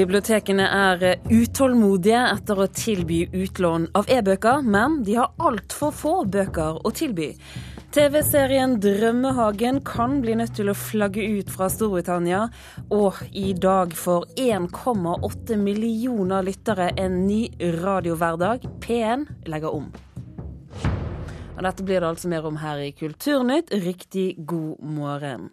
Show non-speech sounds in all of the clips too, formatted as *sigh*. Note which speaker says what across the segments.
Speaker 1: Bibliotekene er utålmodige etter å tilby utlån av e-bøker, men de har altfor få bøker å tilby. TV-serien 'Drømmehagen' kan bli nødt til å flagge ut fra Storbritannia. Og i dag får 1,8 millioner lyttere en ny radiohverdag. P1 legger om. Og dette blir det altså mer om her i Kulturnytt. Riktig god morgen.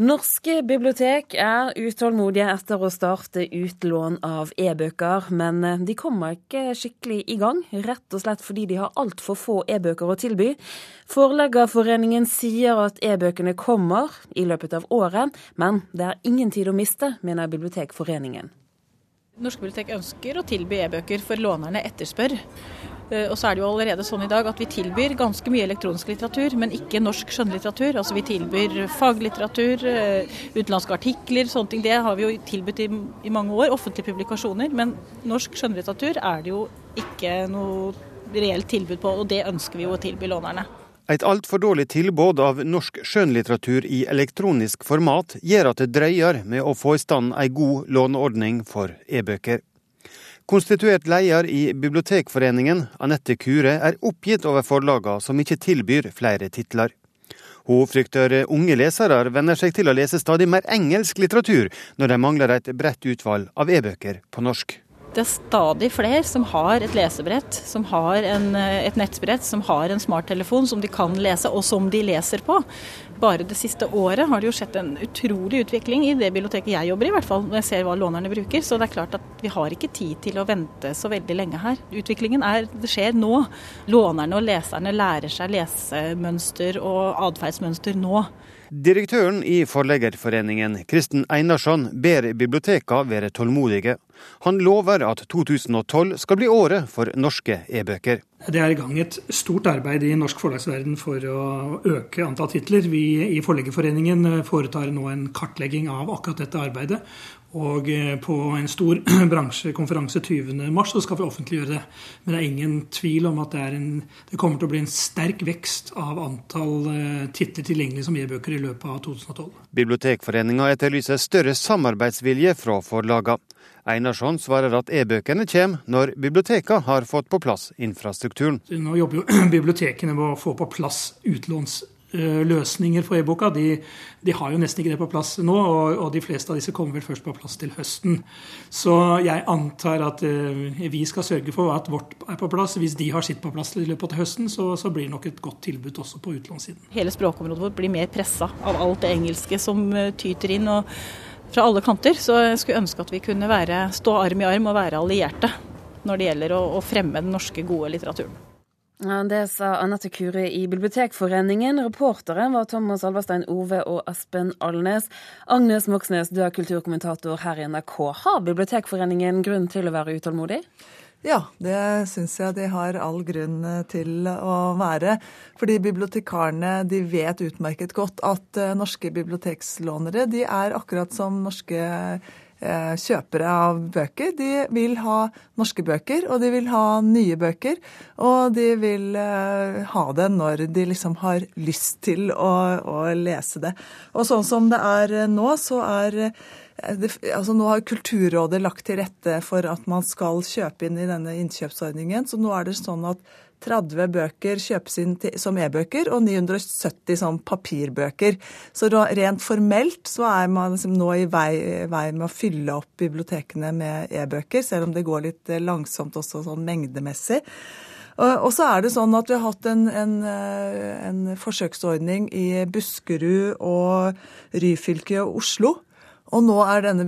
Speaker 1: Norske bibliotek er utålmodige etter å starte utlån av e-bøker, men eh, de kommer ikke skikkelig i gang, rett og slett fordi de har altfor få e-bøker å tilby. Forleggerforeningen sier at e-bøkene kommer i løpet av året, men det er ingen tid å miste, mener Bibliotekforeningen.
Speaker 2: Norske bibliotek ønsker å tilby e-bøker, for lånerne etterspør. Eh, og så er det jo allerede sånn i dag at vi tilbyr ganske mye elektronisk litteratur, men ikke norsk skjønnlitteratur. Altså vi tilbyr faglitteratur, eh, utenlandske artikler, sånne ting. Det har vi jo tilbudt i, i mange år, offentlige publikasjoner. Men norsk skjønnlitteratur er det jo ikke noe reelt tilbud på, og det ønsker vi jo å tilby lånerne.
Speaker 3: Et altfor dårlig tilbud av norsk skjønnlitteratur i elektronisk format gjør at det drøyer med å få i stand ei god låneordning for e-bøker. Konstituert leder i Bibliotekforeningen, Anette Kure, er oppgitt over forlagene som ikke tilbyr flere titler. Hun frykter unge lesere venner seg til å lese stadig mer engelsk litteratur når de mangler et bredt utvalg av e-bøker på norsk.
Speaker 2: Det er stadig flere som har et lesebrett, som har en, et nettbrett, som har en smarttelefon som de kan lese, og som de leser på bare det siste året har det jo skjedd en utrolig utvikling i det biblioteket jeg jobber i, i hvert fall når jeg ser hva lånerne bruker. Så det er klart at vi har ikke tid til å vente så veldig lenge her. Utviklingen er, det skjer nå. Lånerne og leserne lærer seg lesemønster og atferdsmønster nå.
Speaker 3: Direktøren i Forleggerforeningen, Kristen Einarsson, ber bibliotekene være tålmodige. Han lover at 2012 skal bli året for norske e-bøker.
Speaker 4: Det er i gang et stort arbeid i norsk forlagsverden for å øke antall titler. Vi i Forleggerforeningen foretar nå en kartlegging av akkurat dette arbeidet. Og eh, på en stor *clears throat* bransjekonferanse 20.3 så skal vi offentliggjøre det. Men det er ingen tvil om at det, en, det, kommer til å bli en sterk vekst av antall eh, titler tilgjengelig som e-bøker i løpet av 2012.
Speaker 3: Bibliotekforeninga etterlyser større samarbeidsvilje fra forlagene. Einarsson svarer at e-bøkene kommer når bibliotekene har fått på plass infrastrukturen.
Speaker 4: Nå jobber jo *clears throat* bibliotekene med å få på plass utlåns Eh, for e-boka. De, de, har jo nesten ikke det på plass nå, og, og, de fleste av disse kommer vel først på plass til høsten. Så jeg antar at uh, vi skal sørge for at vårt er på plass. Hvis de har sitt på plass i løpet av høsten, så, så blir det nok et godt tilbud også på utlånssiden.
Speaker 2: Hele språkområdet vårt blir mer pressa av alt det engelske som eh, tyter inn. og fra alle kanter, så jeg skulle ønske at vi kunne være, stå arm i arm og være allierte når det gjelder å, å fremme den norske, gode litteraturen.
Speaker 1: Det sa Anette Kure i Bibliotekforeningen. Reportere var Thomas Alverstein Ove og Espen Alnes. Agnes Moxnes, du er kulturkommentator her i NRK. Har Bibliotekforeningen grunn til å være utålmodig?
Speaker 5: Ja, det syns jeg de har all grunn til å være. Fordi bibliotekarene de vet utmerket godt at eh, norske bibliotekslånere de er akkurat som norske Eh, kjøpere av bøker. De vil ha norske bøker, og de vil ha nye bøker. Og de vil eh, ha det når de liksom har lyst til å, å lese det. Og sånn som det er nå, så er eh, det, altså nå har Kulturrådet lagt til rette for at man skal kjøpe inn i denne innkjøpsordningen. Så nå er det sånn at 30 bøker kjøpes inn til, som e-bøker, og 970 som papirbøker. Så rent formelt så er man liksom nå i vei, vei, med å fylle opp bibliotekene med e-bøker, selv om det går litt eh, langsomt også sånn mengdemessig. Og så er det sånn at vi har hatt en, en, eh, en forsøksordning i Buskerud og Ryfylke og Oslo og nå er denne,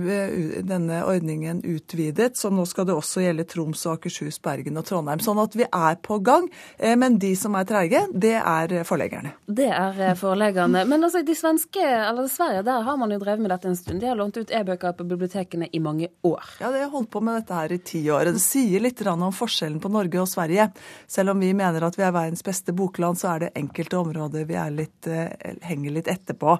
Speaker 5: denne, ordningen utvidet, så nå skal det også gjelde Troms, og Akershus, Bergen og Trondheim. Sånn at vi er på gang. Eh, men de som er treige, det er forleggerne.
Speaker 1: Det er eh, forleggerne. Men altså, de svenske, eller Sverige, der har man jo drevet med dette en stund. De har lånt ut e-bøker på bibliotekene i mange år.
Speaker 5: Ja, de har holdt på med dette her i ti år. Det sier litt om forskjellen på Norge og Sverige. Selv om vi mener at vi er verdens beste bokland, så er det enkelte områder vi litt, eh, henger litt etterpå.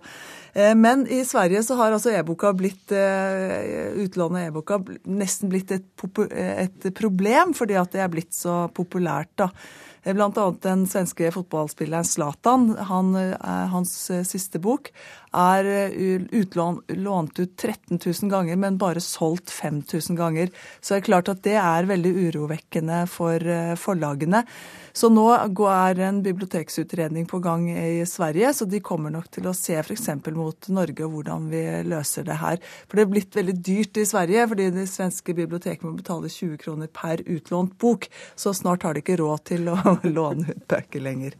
Speaker 5: Men i Sverige så har altså e-boka blitt eh, utlånet av e-boka nesten blitt et, et, problem, fordi at det er blitt så populært. da. Bl.a. den svenske fotballspilleren Zlatan. Han, hans siste bok er utlånt ut 13 000 ganger, men bare solgt 5000 ganger. Så det er klart at det er veldig urovekkende for forlagene. Så nå er en biblioteksutredning på gang i Sverige, så de kommer nok til å se f.eks. mot Norge og hvordan vi løser det her. For det er blitt veldig dyrt i Sverige, fordi de svenske bibliotekene må betale 20 kroner per utlånt bok. Så snart har de ikke råd til å *laughs* låne ut bøker lenger.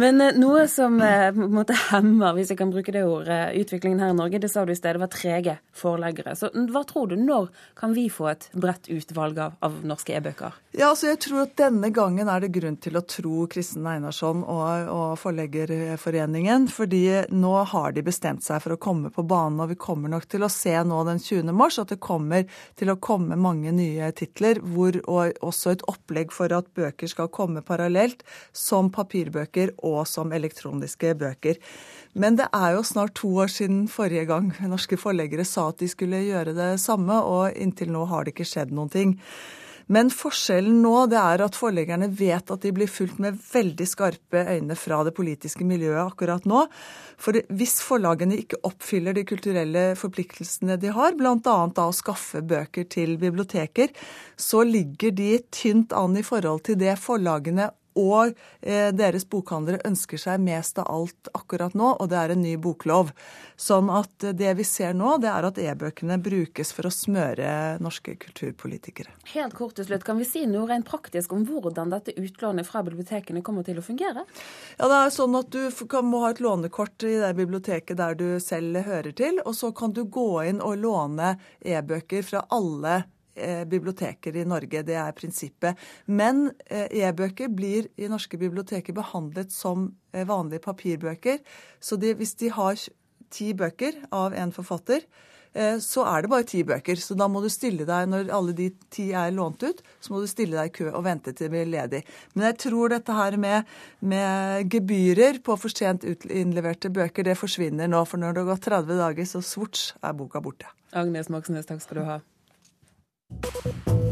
Speaker 1: Men eh, noe som eh, på en måte hemmer, hvis jeg kan bruke det ordet, utviklingen her i Norge, det sa du i stedet var trege forleggere. Så hva tror du, når kan vi få et bredt utvalg av, av norske e-bøker?
Speaker 5: Ja, altså jeg tror at denne gangen er det grunn til å tro Kristen Einarsson og, og Forleggerforeningen. fordi nå har de bestemt seg for å komme på banen, og vi kommer nok til å se nå den 20. mars at det kommer til å komme mange nye titler, hvor, og også et opplegg for at bøker skal komme parallelt som papirbøker og som elektroniske bøker. Men det er jo snart to år siden forrige gang norske forleggere sa at de skulle gjøre det samme, og inntil nå har det ikke skjedd noen ting. Men forskjellen nå det er at forleggerne vet at de blir fulgt med veldig skarpe øyne fra det politiske miljøet akkurat nå. For hvis forlagene ikke oppfyller de kulturelle forpliktelsene de har, bl.a. å skaffe bøker til biblioteker, så ligger de tynt an i forhold til det forlagene og eh, deres bokhandlere ønsker seg mest av alt akkurat nå, og det er en ny boklov. Sånn at det vi ser nå, det er at e-bøkene brukes for å smøre norske kulturpolitikere.
Speaker 1: Helt kort til slutt, Kan vi si noe rent praktisk om hvordan dette utlånet fra bibliotekene kommer til å fungere?
Speaker 5: Ja, det er sånn at Du må ha et lånekort i det biblioteket der du selv hører til, og så kan du gå inn og låne e-bøker fra alle Eh, biblioteker i Norge. Det er prinsippet. Men eh, e-bøker blir i norske biblioteker behandlet som eh, vanlige papirbøker. Så de, hvis de har ti bøker av en forfatter, så er det bare ti bøker. Så da må du stille deg, når alle de ti er lånt ut, så må du stille deg i kø og vente til det blir ledig. Men jeg tror dette her med, med gebyrer på for sent innleverte bøker, det forsvinner nå. For når det har gått 30 dager, så svorts er boka borte.
Speaker 1: Agnes Moxnes, takk skal du ha. Thank you.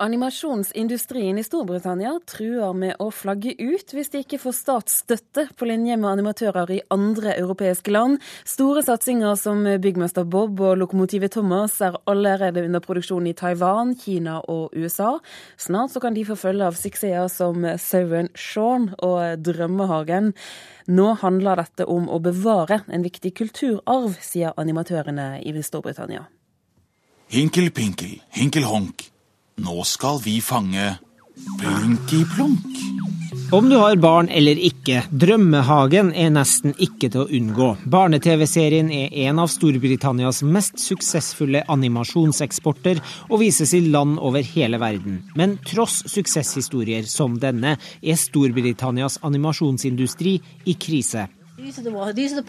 Speaker 1: Animasjonsindustrien i Storbritannia truer med å flagge ut hvis de ikke får statsstøtte på linje med animatører i andre europeiske land. Store satsinger som Byggmester Bob og Lokomotivet Thomas er allerede under produksjon i Taiwan, Kina og USA. Snart så kan de få følge av suksesser som Sauen Shaun og Drømmehagen. Nå handler dette om å bevare en viktig kulturarv, sier animatørene i Storbritannia.
Speaker 6: Hinkel pinkel, hinkel honk. Nå skal vi fange Blunkiplunk.
Speaker 7: Om du har barn eller ikke, Drømmehagen er nesten ikke til å unngå. Barne-TV-serien er en av Storbritannias mest suksessfulle animasjonseksporter, og vises i land over hele verden. Men tross suksesshistorier som denne, er Storbritannias animasjonsindustri i krise. These are the, these are the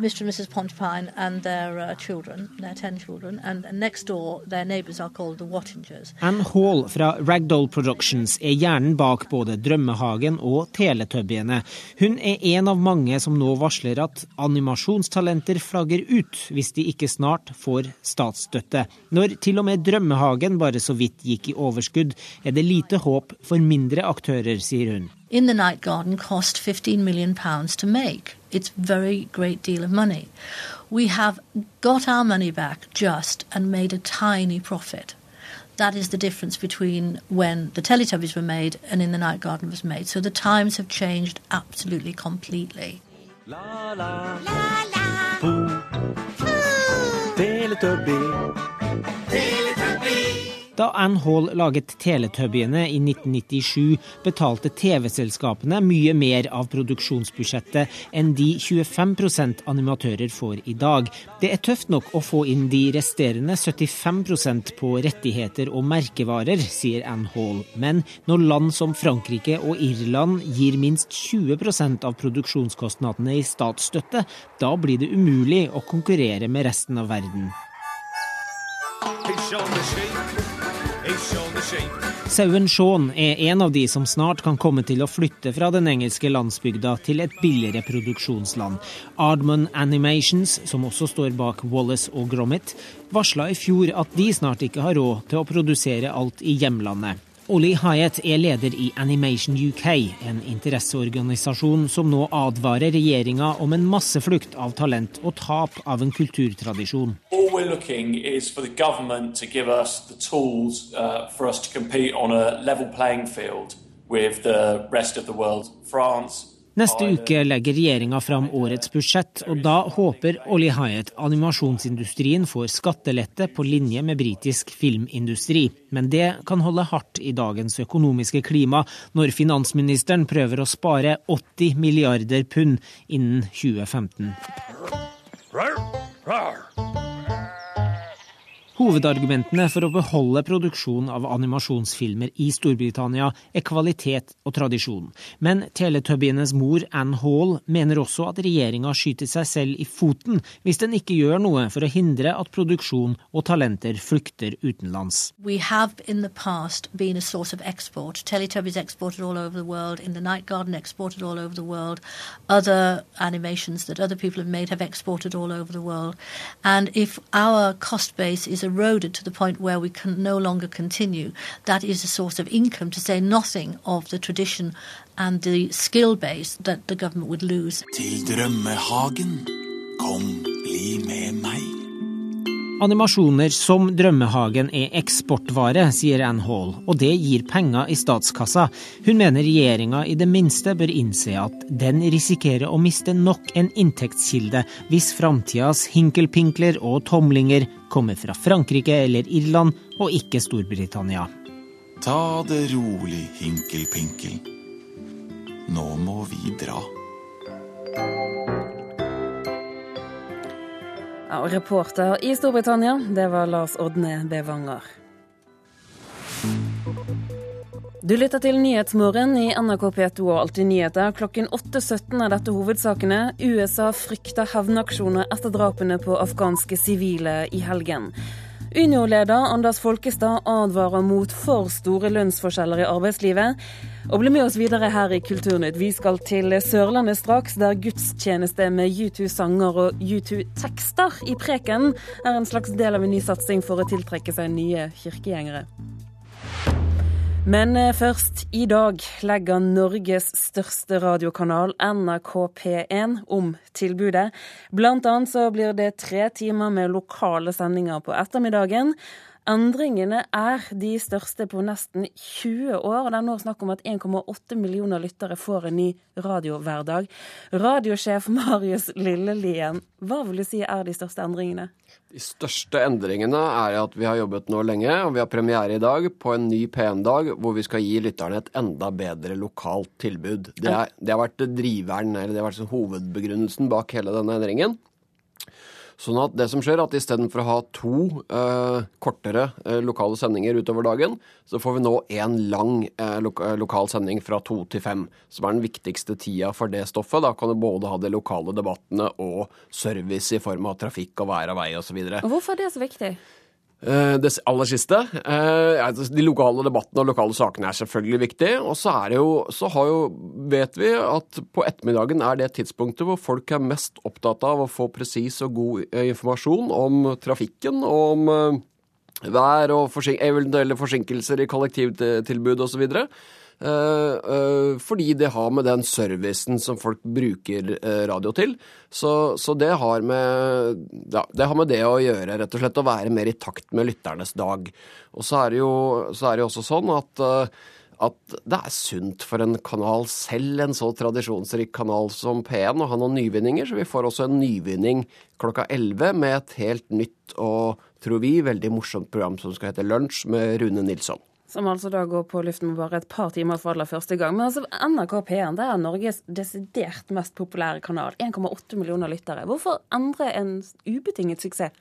Speaker 7: Mr. and Mrs. Pontipine and their uh, children, their ten children, and next door their neighbours are called the Wattingers. Anne Hall fra Ragdoll Productions er hjernen bak både Drømmehagen og Teletubbyene. Hun er en av mange som nå varsler at animasjonstalenter flagger ut hvis de ikke snart får statsstøtte. Når til og med Drømmehagen bare så vidt gikk i overskudd, er det lite håp for mindre aktører, sier hun.
Speaker 8: In the Night Garden cost 15 million pounds to make. It's very great deal of money. We have got our money back just and made a tiny profit. That is the difference between when the Teletubbies were made and In the Night Garden was made. So the times have changed absolutely completely. La la la la.
Speaker 7: Da Ann Hall laget Teletubbyene i 1997, betalte TV-selskapene mye mer av produksjonsbudsjettet enn de 25% animatører får i dag. Det er tøft nok å få inn de resterende 75% på rettigheter og merkevarer, sier Ann Hall. Men når land som Frankrike og Irland gir minst 20% av produksjonskostnadene i statsstøtte, da blir det umulig å konkurrere med resten av verden. Sauen Shaun er en av de som snart kan komme til å flytte fra den engelske landsbygda til et billigere produksjonsland. Ardman Animations, som også står bak Wallace og Gromit, varsla i fjor at de snart ikke har råd til å produsere alt i hjemlandet. Ollie Hyatt er leder i Animation UK, en interesseorganisasjon som nå advarer regjeringa om en masseflukt av talent og tap av en kulturtradisjon.
Speaker 9: Tools uh, with the rest of the world. France,
Speaker 7: Neste uke legger regjeringa fram årets budsjett, og da håper Olli Hayet animasjonsindustrien får skattelette på linje med britisk filmindustri. Men det kan holde hardt i dagens økonomiske klima, når finansministeren prøver å spare 80 milliarder pund innen 2015. Rar, rar. Hovedargumentene for å beholde produksjon av animasjonsfilmer i Storbritannia er kvalitet og tradisjon. Men Teletubbienes mor Ann Hall mener også at regjeringa skyter seg selv i foten hvis den ikke gjør noe for å hindre at produksjon og talenter flykter utenlands.
Speaker 8: Source of export. Teletubbies is a eroded to the point where we can no longer continue, that is a source of income, to say nothing of the tradition and the skill base that the government would lose.
Speaker 6: Til drømmehagen, kom, bli med meg.
Speaker 7: Animasjoner som Drømmehagen er eksportvare, sier Ann Hall, og det gir penger i statskassa. Hun mener regjeringa i det minste bør innse at den risikerer å miste nok en inntektskilde hvis framtidas hinkelpinkler og tomlinger kommer fra Frankrike eller Irland, og ikke Storbritannia.
Speaker 6: Ta det rolig, hinkelpinkel. Nå må vi dra.
Speaker 1: Ja, og reporter i Storbritannia, det var Lars Odne Bevanger. Du lytter til Nyhetsmorgen i NRK P2 og Alltid nyheter. Klokken 8.17 er dette hovedsakene. USA frykter hevnaksjoner etter drapene på afghanske sivile i helgen. Unio-leder Anders Folkestad advarer mot for store lønnsforskjeller i arbeidslivet. Og bli med oss videre her i Kulturnytt. Vi skal til Sørlandet straks, der gudstjeneste med U2-sanger og U2-tekster i preken er en slags del av en ny satsing for å tiltrekke seg nye kirkegjengere. Men eh, først, i dag legger Norges største radiokanal, NRK P1, om tilbudet. Blant annet så blir det tre timer med lokale sendinger på ettermiddagen. Endringene er de største på nesten 20 år. Det er nå snakk om at 1,8 millioner lyttere får en ny radiohverdag. Radiosjef Marius Lillelien, hva vil du si er de største endringene?
Speaker 10: De største endringene er at vi har jobbet nå lenge, og vi har premiere i dag på en ny P1-dag hvor vi skal gi lytterne et enda bedre lokalt tilbud. Det, er, det har vært driveren, eller det har vært hovedbegrunnelsen bak hele denne endringen. Sånn at det som skjer, er at istedenfor å ha to eh, kortere eh, lokale sendinger utover dagen, så får vi nå én lang eh, lo lokal sending fra to til fem, som er den viktigste tida for det stoffet. Da kan du både ha de lokale debattene og service i form av trafikk og vær og vei osv.
Speaker 1: Hvorfor er det så viktig?
Speaker 10: Eh, det aller siste. Eh, altså, de lokale debattene og lokale sakene er selvfølgelig viktig. Og så, jo, så jo, vet vi at på ettermiddagen er det tidspunktet hvor folk er mest opptatt av å få presis og god eh, informasjon om trafikken, om vær og forsink eventuelle forsinkelser i kollektivtilbud osv. Uh, uh, fordi det har med den servicen som folk bruker uh, radio til. Så, så det, har med, ja, det, har med, det å gjøre, rett og slett. Å være mer i takt med lytternes dag. Og så er det jo, er det også sånn at, at det er sunt for en kanal, selv en så tradisjonsrik kanal som P1, å ha noen nyvinninger. Så vi får også en nyvinning klokka 11 med et helt nytt og, tror vi, veldig morsomt program som skal hete Lunsj med Rune Nilsson.
Speaker 1: Som altså da går på luften med bare et par timer for aller første gang. Men altså, NRK P1 det er Norges desidert mest populære kanal. 1,8 millioner lyttere. Hvorfor endre en ubetinget suksess?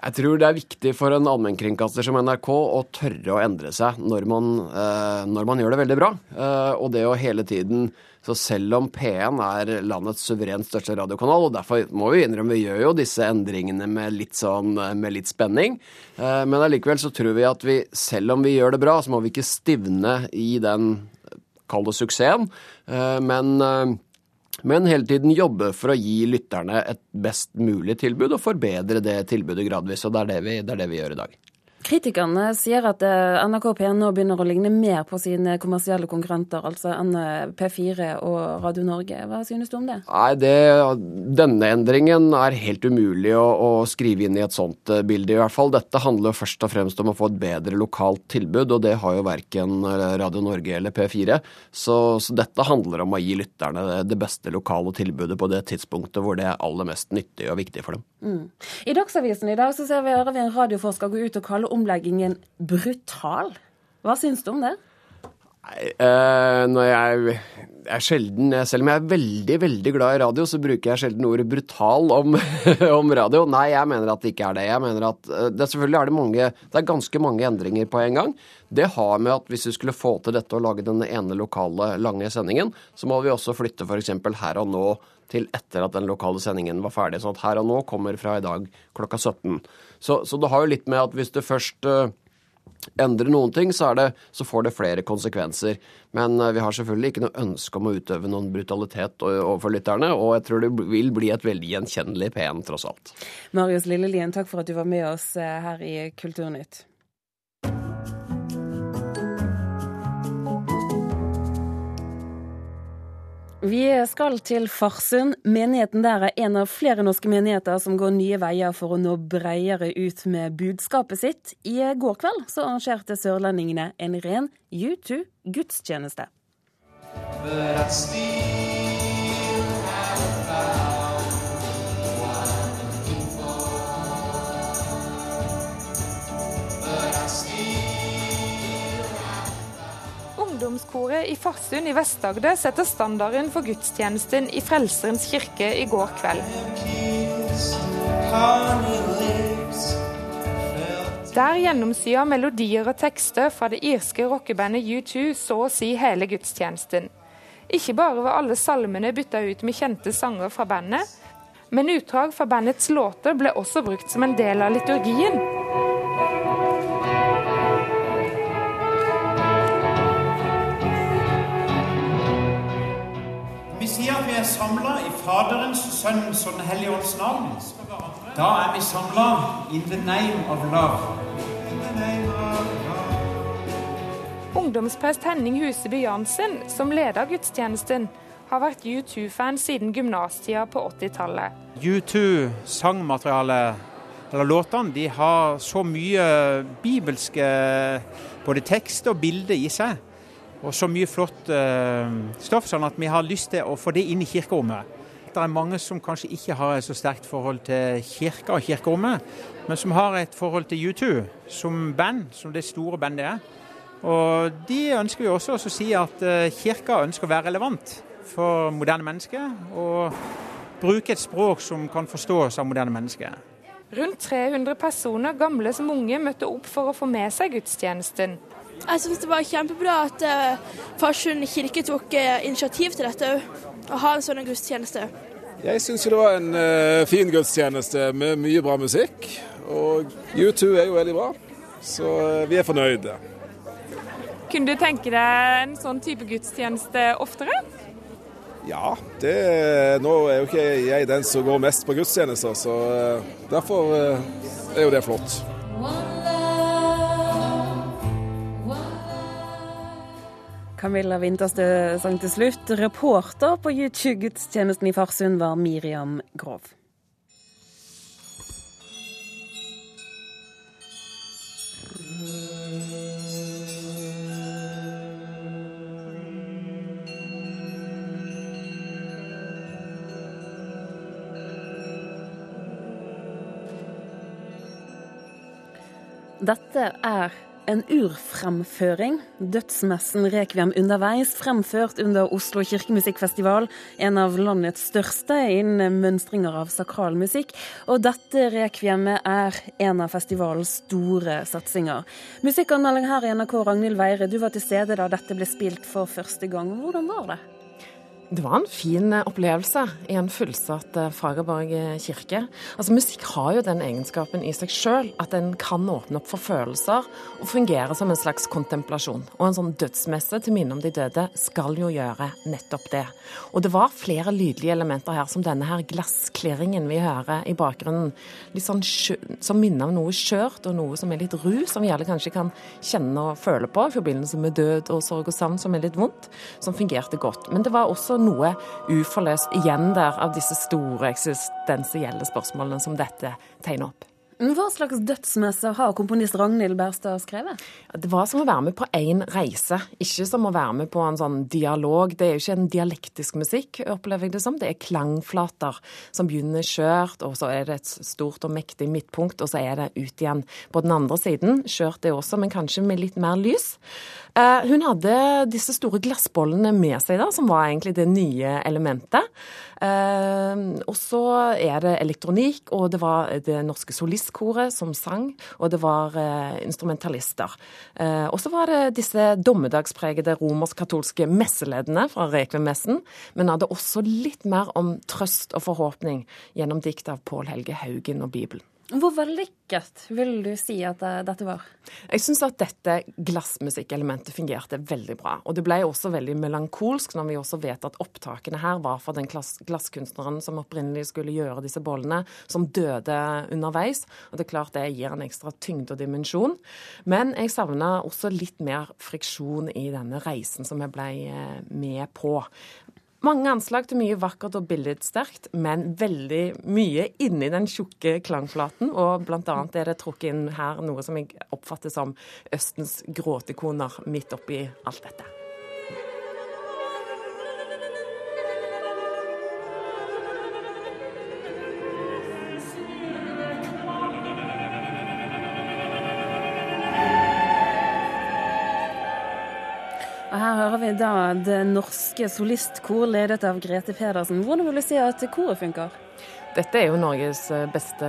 Speaker 10: Jeg tror det er viktig for en allmennkringkaster som NRK å tørre å endre seg når man, eh, når man gjør det veldig bra. Eh, og det å hele tiden Så selv om P1 er landets suverent største radiokanal, og derfor må vi innrømme vi gjør jo disse endringene med litt, sånn, med litt spenning, eh, men allikevel så tror vi at vi, selv om vi gjør det bra, så må vi ikke stivne i den, kall det suksessen. Eh, men eh, men hele tiden jobbe for å gi lytterne et best mulig tilbud, og forbedre det tilbudet gradvis. Og det er det vi, det er det vi gjør i dag.
Speaker 1: Kritikerne sier at eh, NRK P1 nå begynner å ligne mer på sine kommersielle konkurrenter, altså enn P4 og Radio Norge. Hva synes du om det?
Speaker 10: Nei, det, Denne endringen er helt umulig å, å, skrive inn i et sånt eh, bilde, i hvert fall. Dette handler først og fremst om å få et bedre lokalt tilbud, og det har jo verken Radio Norge eller P4. Så, så dette handler om å gi lytterne det, det beste lokale tilbudet på det tidspunktet hvor det er aller mest nyttig og viktig for dem.
Speaker 1: Mm. I Dagsavisen i dag så ser vi, vi en radioforsker gå ut og kalle omleggingen brutal. Hva syns du om det?
Speaker 10: Nei, eh, når jeg er sjelden Selv om jeg er veldig, veldig glad i radio, så bruker jeg sjelden ordet brutal om, *laughs* om, radio. Nei, jeg mener at det ikke er det. Jeg mener at eh, det, Selvfølgelig er det mange Det er ganske mange endringer på en gang. Det har med at hvis vi skulle få til dette og lage den ene lokale lange sendingen, så må vi også flytte f.eks. her og nå til etter at den lokale sendingen var ferdig. Sånn at her og nå kommer fra i dag klokka 17. Så, så det har jo litt med at hvis du først uh, endrer noen ting, så, det, så, får det flere konsekvenser. Men uh, vi har selvfølgelig ikke noe ønske om å utøve noen brutalitet overfor lytterne, og jeg tror det vil bli et veldig gjenkjennelig P1, tross alt.
Speaker 1: Marius Lillelien, takk for at du var med oss uh, her i Kulturnytt. Vi skal til Farsund. Menigheten der er en av flere norske menigheter som går nye veier for å nå bredere ut med budskapet sitt. I går kveld så arrangerte sørlendingene en ren U2-gudstjeneste.
Speaker 11: Ungdomskoret i Farsund i Vest-Agder setter standarden for gudstjenesten i Frelserens kirke i går kveld. Der gjennomsyrer melodier og tekster fra det irske rockebandet U2 så å si hele gudstjenesten. Ikke bare var alle salmene bytta ut med kjente sanger fra bandet, men utdrag fra bandets låter ble også brukt som en del av liturgien.
Speaker 12: Samla i Faderens, Sønnens og Den hellige ånds navn, da er vi samla in the name of love.
Speaker 11: Ungdomsprest Henning Huseby Jansen, som leder gudstjenesten, har vært U2-fan siden gymnastida på 80-tallet.
Speaker 13: U2-sangmaterialet, eller låtene, de har så mye bibelske både tekst og bilde i seg og så mye flott uh, stoff, sånn at vi har lyst til å få det inn i kirkerommet. Det er mange som kanskje ikke har et så sterkt forhold til kirka og kirkerommet, men som har et forhold til U2 som band, som det store bandet er. Og de ønsker jo også å si at uh, kirka ønsker å være relevant for moderne mennesker, og bruke et språk som kan forstås av moderne mennesker.
Speaker 11: Rundt 300 personer, gamle som unge, møtte opp for å få med seg gudstjenesten.
Speaker 14: Jeg syns det var kjempebra at uh, Farsund kirke tok uh, initiativ til dette òg, å ha en sånn gudstjeneste.
Speaker 15: Jeg syns det var en uh, fin gudstjeneste med mye bra musikk. Og U2 er jo veldig bra, så vi er fornøyde.
Speaker 11: Kunne du tenke deg en sånn type gudstjeneste oftere?
Speaker 15: Ja, det, nå er jo ikke jeg den som går mest på gudstjenester, så derfor er jo det flott.
Speaker 1: Camilla Winterstø sang til slutt. Reporter på YouTube-gudstjenesten i Farsund var Miriam Grov. Dette er en urfremføring. Dødsmessen Rekviem underveis, fremført under Oslo kirkemusikkfestival. En av landets største innen mønstringer av sakralmusikk. Og dette rekviemet er en av festivalens store satsinger. Musikkanmelding her i NRK, Ragnhild Weire, du var til stede da dette ble spilt for første gang. Hvordan var det?
Speaker 16: Det var en fin eh, opplevelse i en fullsatt eh, Fagerborg eh, kirke. Altså Musikk har jo den egenskapen i seg sjøl at den kan åpne opp for følelser og fungere som en slags kontemplasjon. Og en sånn dødsmesse til minne om de døde skal jo gjøre nettopp det. Og det var flere lydlige elementer her, som denne her glassklirringen vi hører i bakgrunnen. Litt sånn som minner om noe skjørt og noe som er litt ru, som vi alle kanskje kan kjenne og føle på i forbindelse med død og sorg og savn som er litt vondt, som fungerte godt. Men det var også noe uforløst igjen der av disse store eksistensielle spørsmålene som dette tegner opp.
Speaker 1: Hva slags dødsmesse har komponist Ragnhild Berstad skrevet?
Speaker 16: Det var som å være med på én reise, ikke som å være med på en sånn dialog. Det er jo ikke en dialektisk musikk, opplever jeg det som. Det er klangflater som begynner skjørt, og så er det et stort og mektig midtpunkt, og så er det ut igjen på den andre siden. Skjørt det også, men kanskje med litt mer lys. Eh, hun hadde disse store glassbollene med seg, da, som var egentlig det nye elementet. Eh, og så er det elektronikk, og det var Det Norske Solistkoret som sang, og det var eh, instrumentalister. Og så var det disse dommedagspregede romersk-katolske messeleddene fra Rekvemmessen, men hadde også litt mer om trøst og forhåpning gjennom dikt av Pål Helge Haugen og Bibelen.
Speaker 1: Hvor vellykket vil du si at eh, dette var?
Speaker 16: Jeg syns at dette glassmusikkelementet fungerte veldig bra. Og det ble også veldig melankolsk når vi også vet at opptakene her var for den glasskunstneren som opprinnelig skulle gjøre disse bollene, som døde underveis. Og det er klart det gir en ekstra tyngde og dimensjon. Men jeg savna også litt mer friksjon i denne reisen som jeg ble eh, med på. Mange anslag til mye vakkert og billedsterkt, men veldig mye inni den tjukke klangflaten. Og blant annet er det trukket inn her noe som jeg oppfatter som Østens gråtekoner midt oppi alt dette.
Speaker 1: Hører vi da Det Norske Solistkor, ledet av Grete Pedersen. Hvordan vil du si at koret funker?
Speaker 16: Dette er jo Norges eh, beste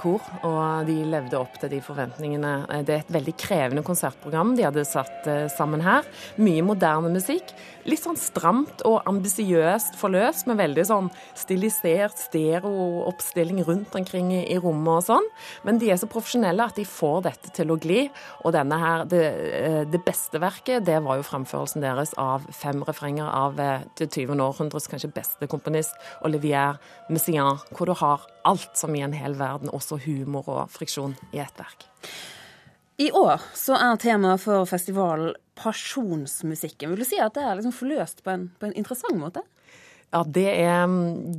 Speaker 16: kor, og de levde opp til de forventningene. Eh, det er et veldig krevende konsertprogram de hadde satt eh, sammen her. Mye moderne musikk. Litt sånn stramt og ambisiøst forløst, med veldig sånn stilisert stereooppstilling rundt omkring i rommet og sånn. Men de er så profesjonelle at de får dette til å gli. Og denne her, det, det beste verket, det var jo fremførelsen deres av fem refrenger av det 20. århundres kanskje beste komponist, Olivier Messiaen hvor du har alt som i en hel verden, også humor og friksjon, i ett verk.
Speaker 1: I år så er temaet for festivalen pasjonsmusikken. Vil du si at det er liksom forløst på en, på en interessant måte?
Speaker 16: Ja, det er,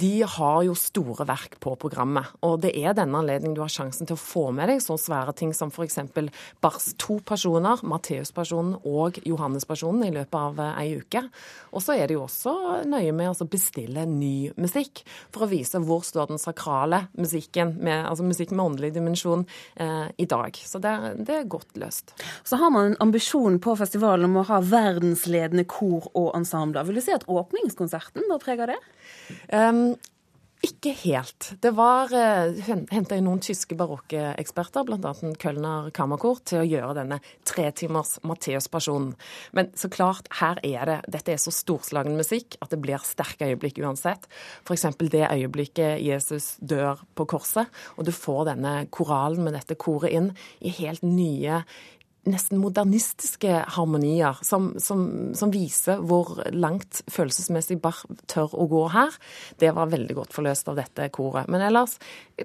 Speaker 16: De har jo store verk på programmet. Og det er denne anledningen du har sjansen til å få med deg så svære ting som f.eks. Bars to personer, Matteus-personen og Johannes-personen, i løpet av eh, ei uke. Og så er de jo også nøye med å bestille ny musikk, for å vise hvor står den sakrale musikken, med, altså musikk med åndelig dimensjon, eh, i dag. Så det, det, er godt løst.
Speaker 1: Så har man en ambisjon på festivalen om å ha verdensledende kor og ensembler. Vil du si at åpningskonserten var prega det?
Speaker 16: Um, ikke helt. Det var eh, henta inn noen tyske barokkeksperter, bl.a. Kölner Kammerkor, til å gjøre denne tretimers Matteus-pasjonen. Men så klart, her er det Dette er så storslagen musikk at det blir sterke øyeblikk uansett. F.eks. det øyeblikket Jesus dør på korset, og du får denne koralen med dette koret inn i helt nye nesten modernistiske harmonier som, som, som, viser hvor langt følelsesmessig Bach tør å gå her. Det var veldig godt forløst av dette koret. Men ellers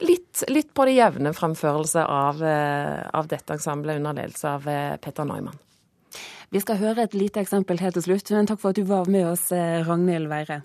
Speaker 16: litt, litt på det jevne fremførelse av, eh, av dette ensemblet under ledelse av eh, Petter Neumann.
Speaker 1: Vi skal høre et lite eksempel helt til slutt, men takk for at du var med oss, eh, Ragnhild Weire.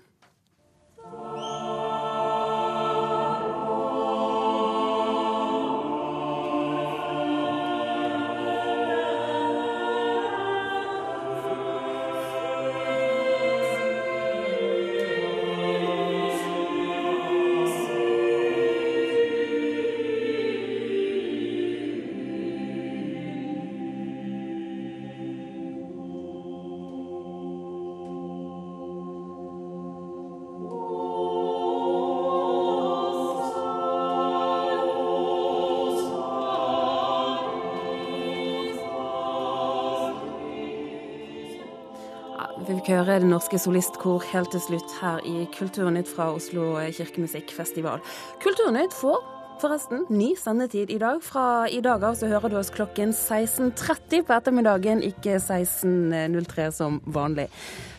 Speaker 1: Fikk høre Det Norske Solistkor helt til slutt her i Kulturnytt fra Oslo kirkemusikkfestival. Kulturnytt får forresten ny sendetid i dag. Fra i dag av så hører du oss klokken 16.30 på ettermiddagen, ikke 16.03 som vanlig.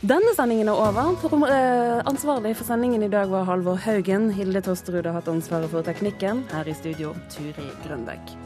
Speaker 1: Denne sendingen er over. Eh, ansvarlig for sendingen i dag var Halvor Haugen. Hilde Tosterud har hatt ansvaret for teknikken. Her i studio, Turi Grønbekk.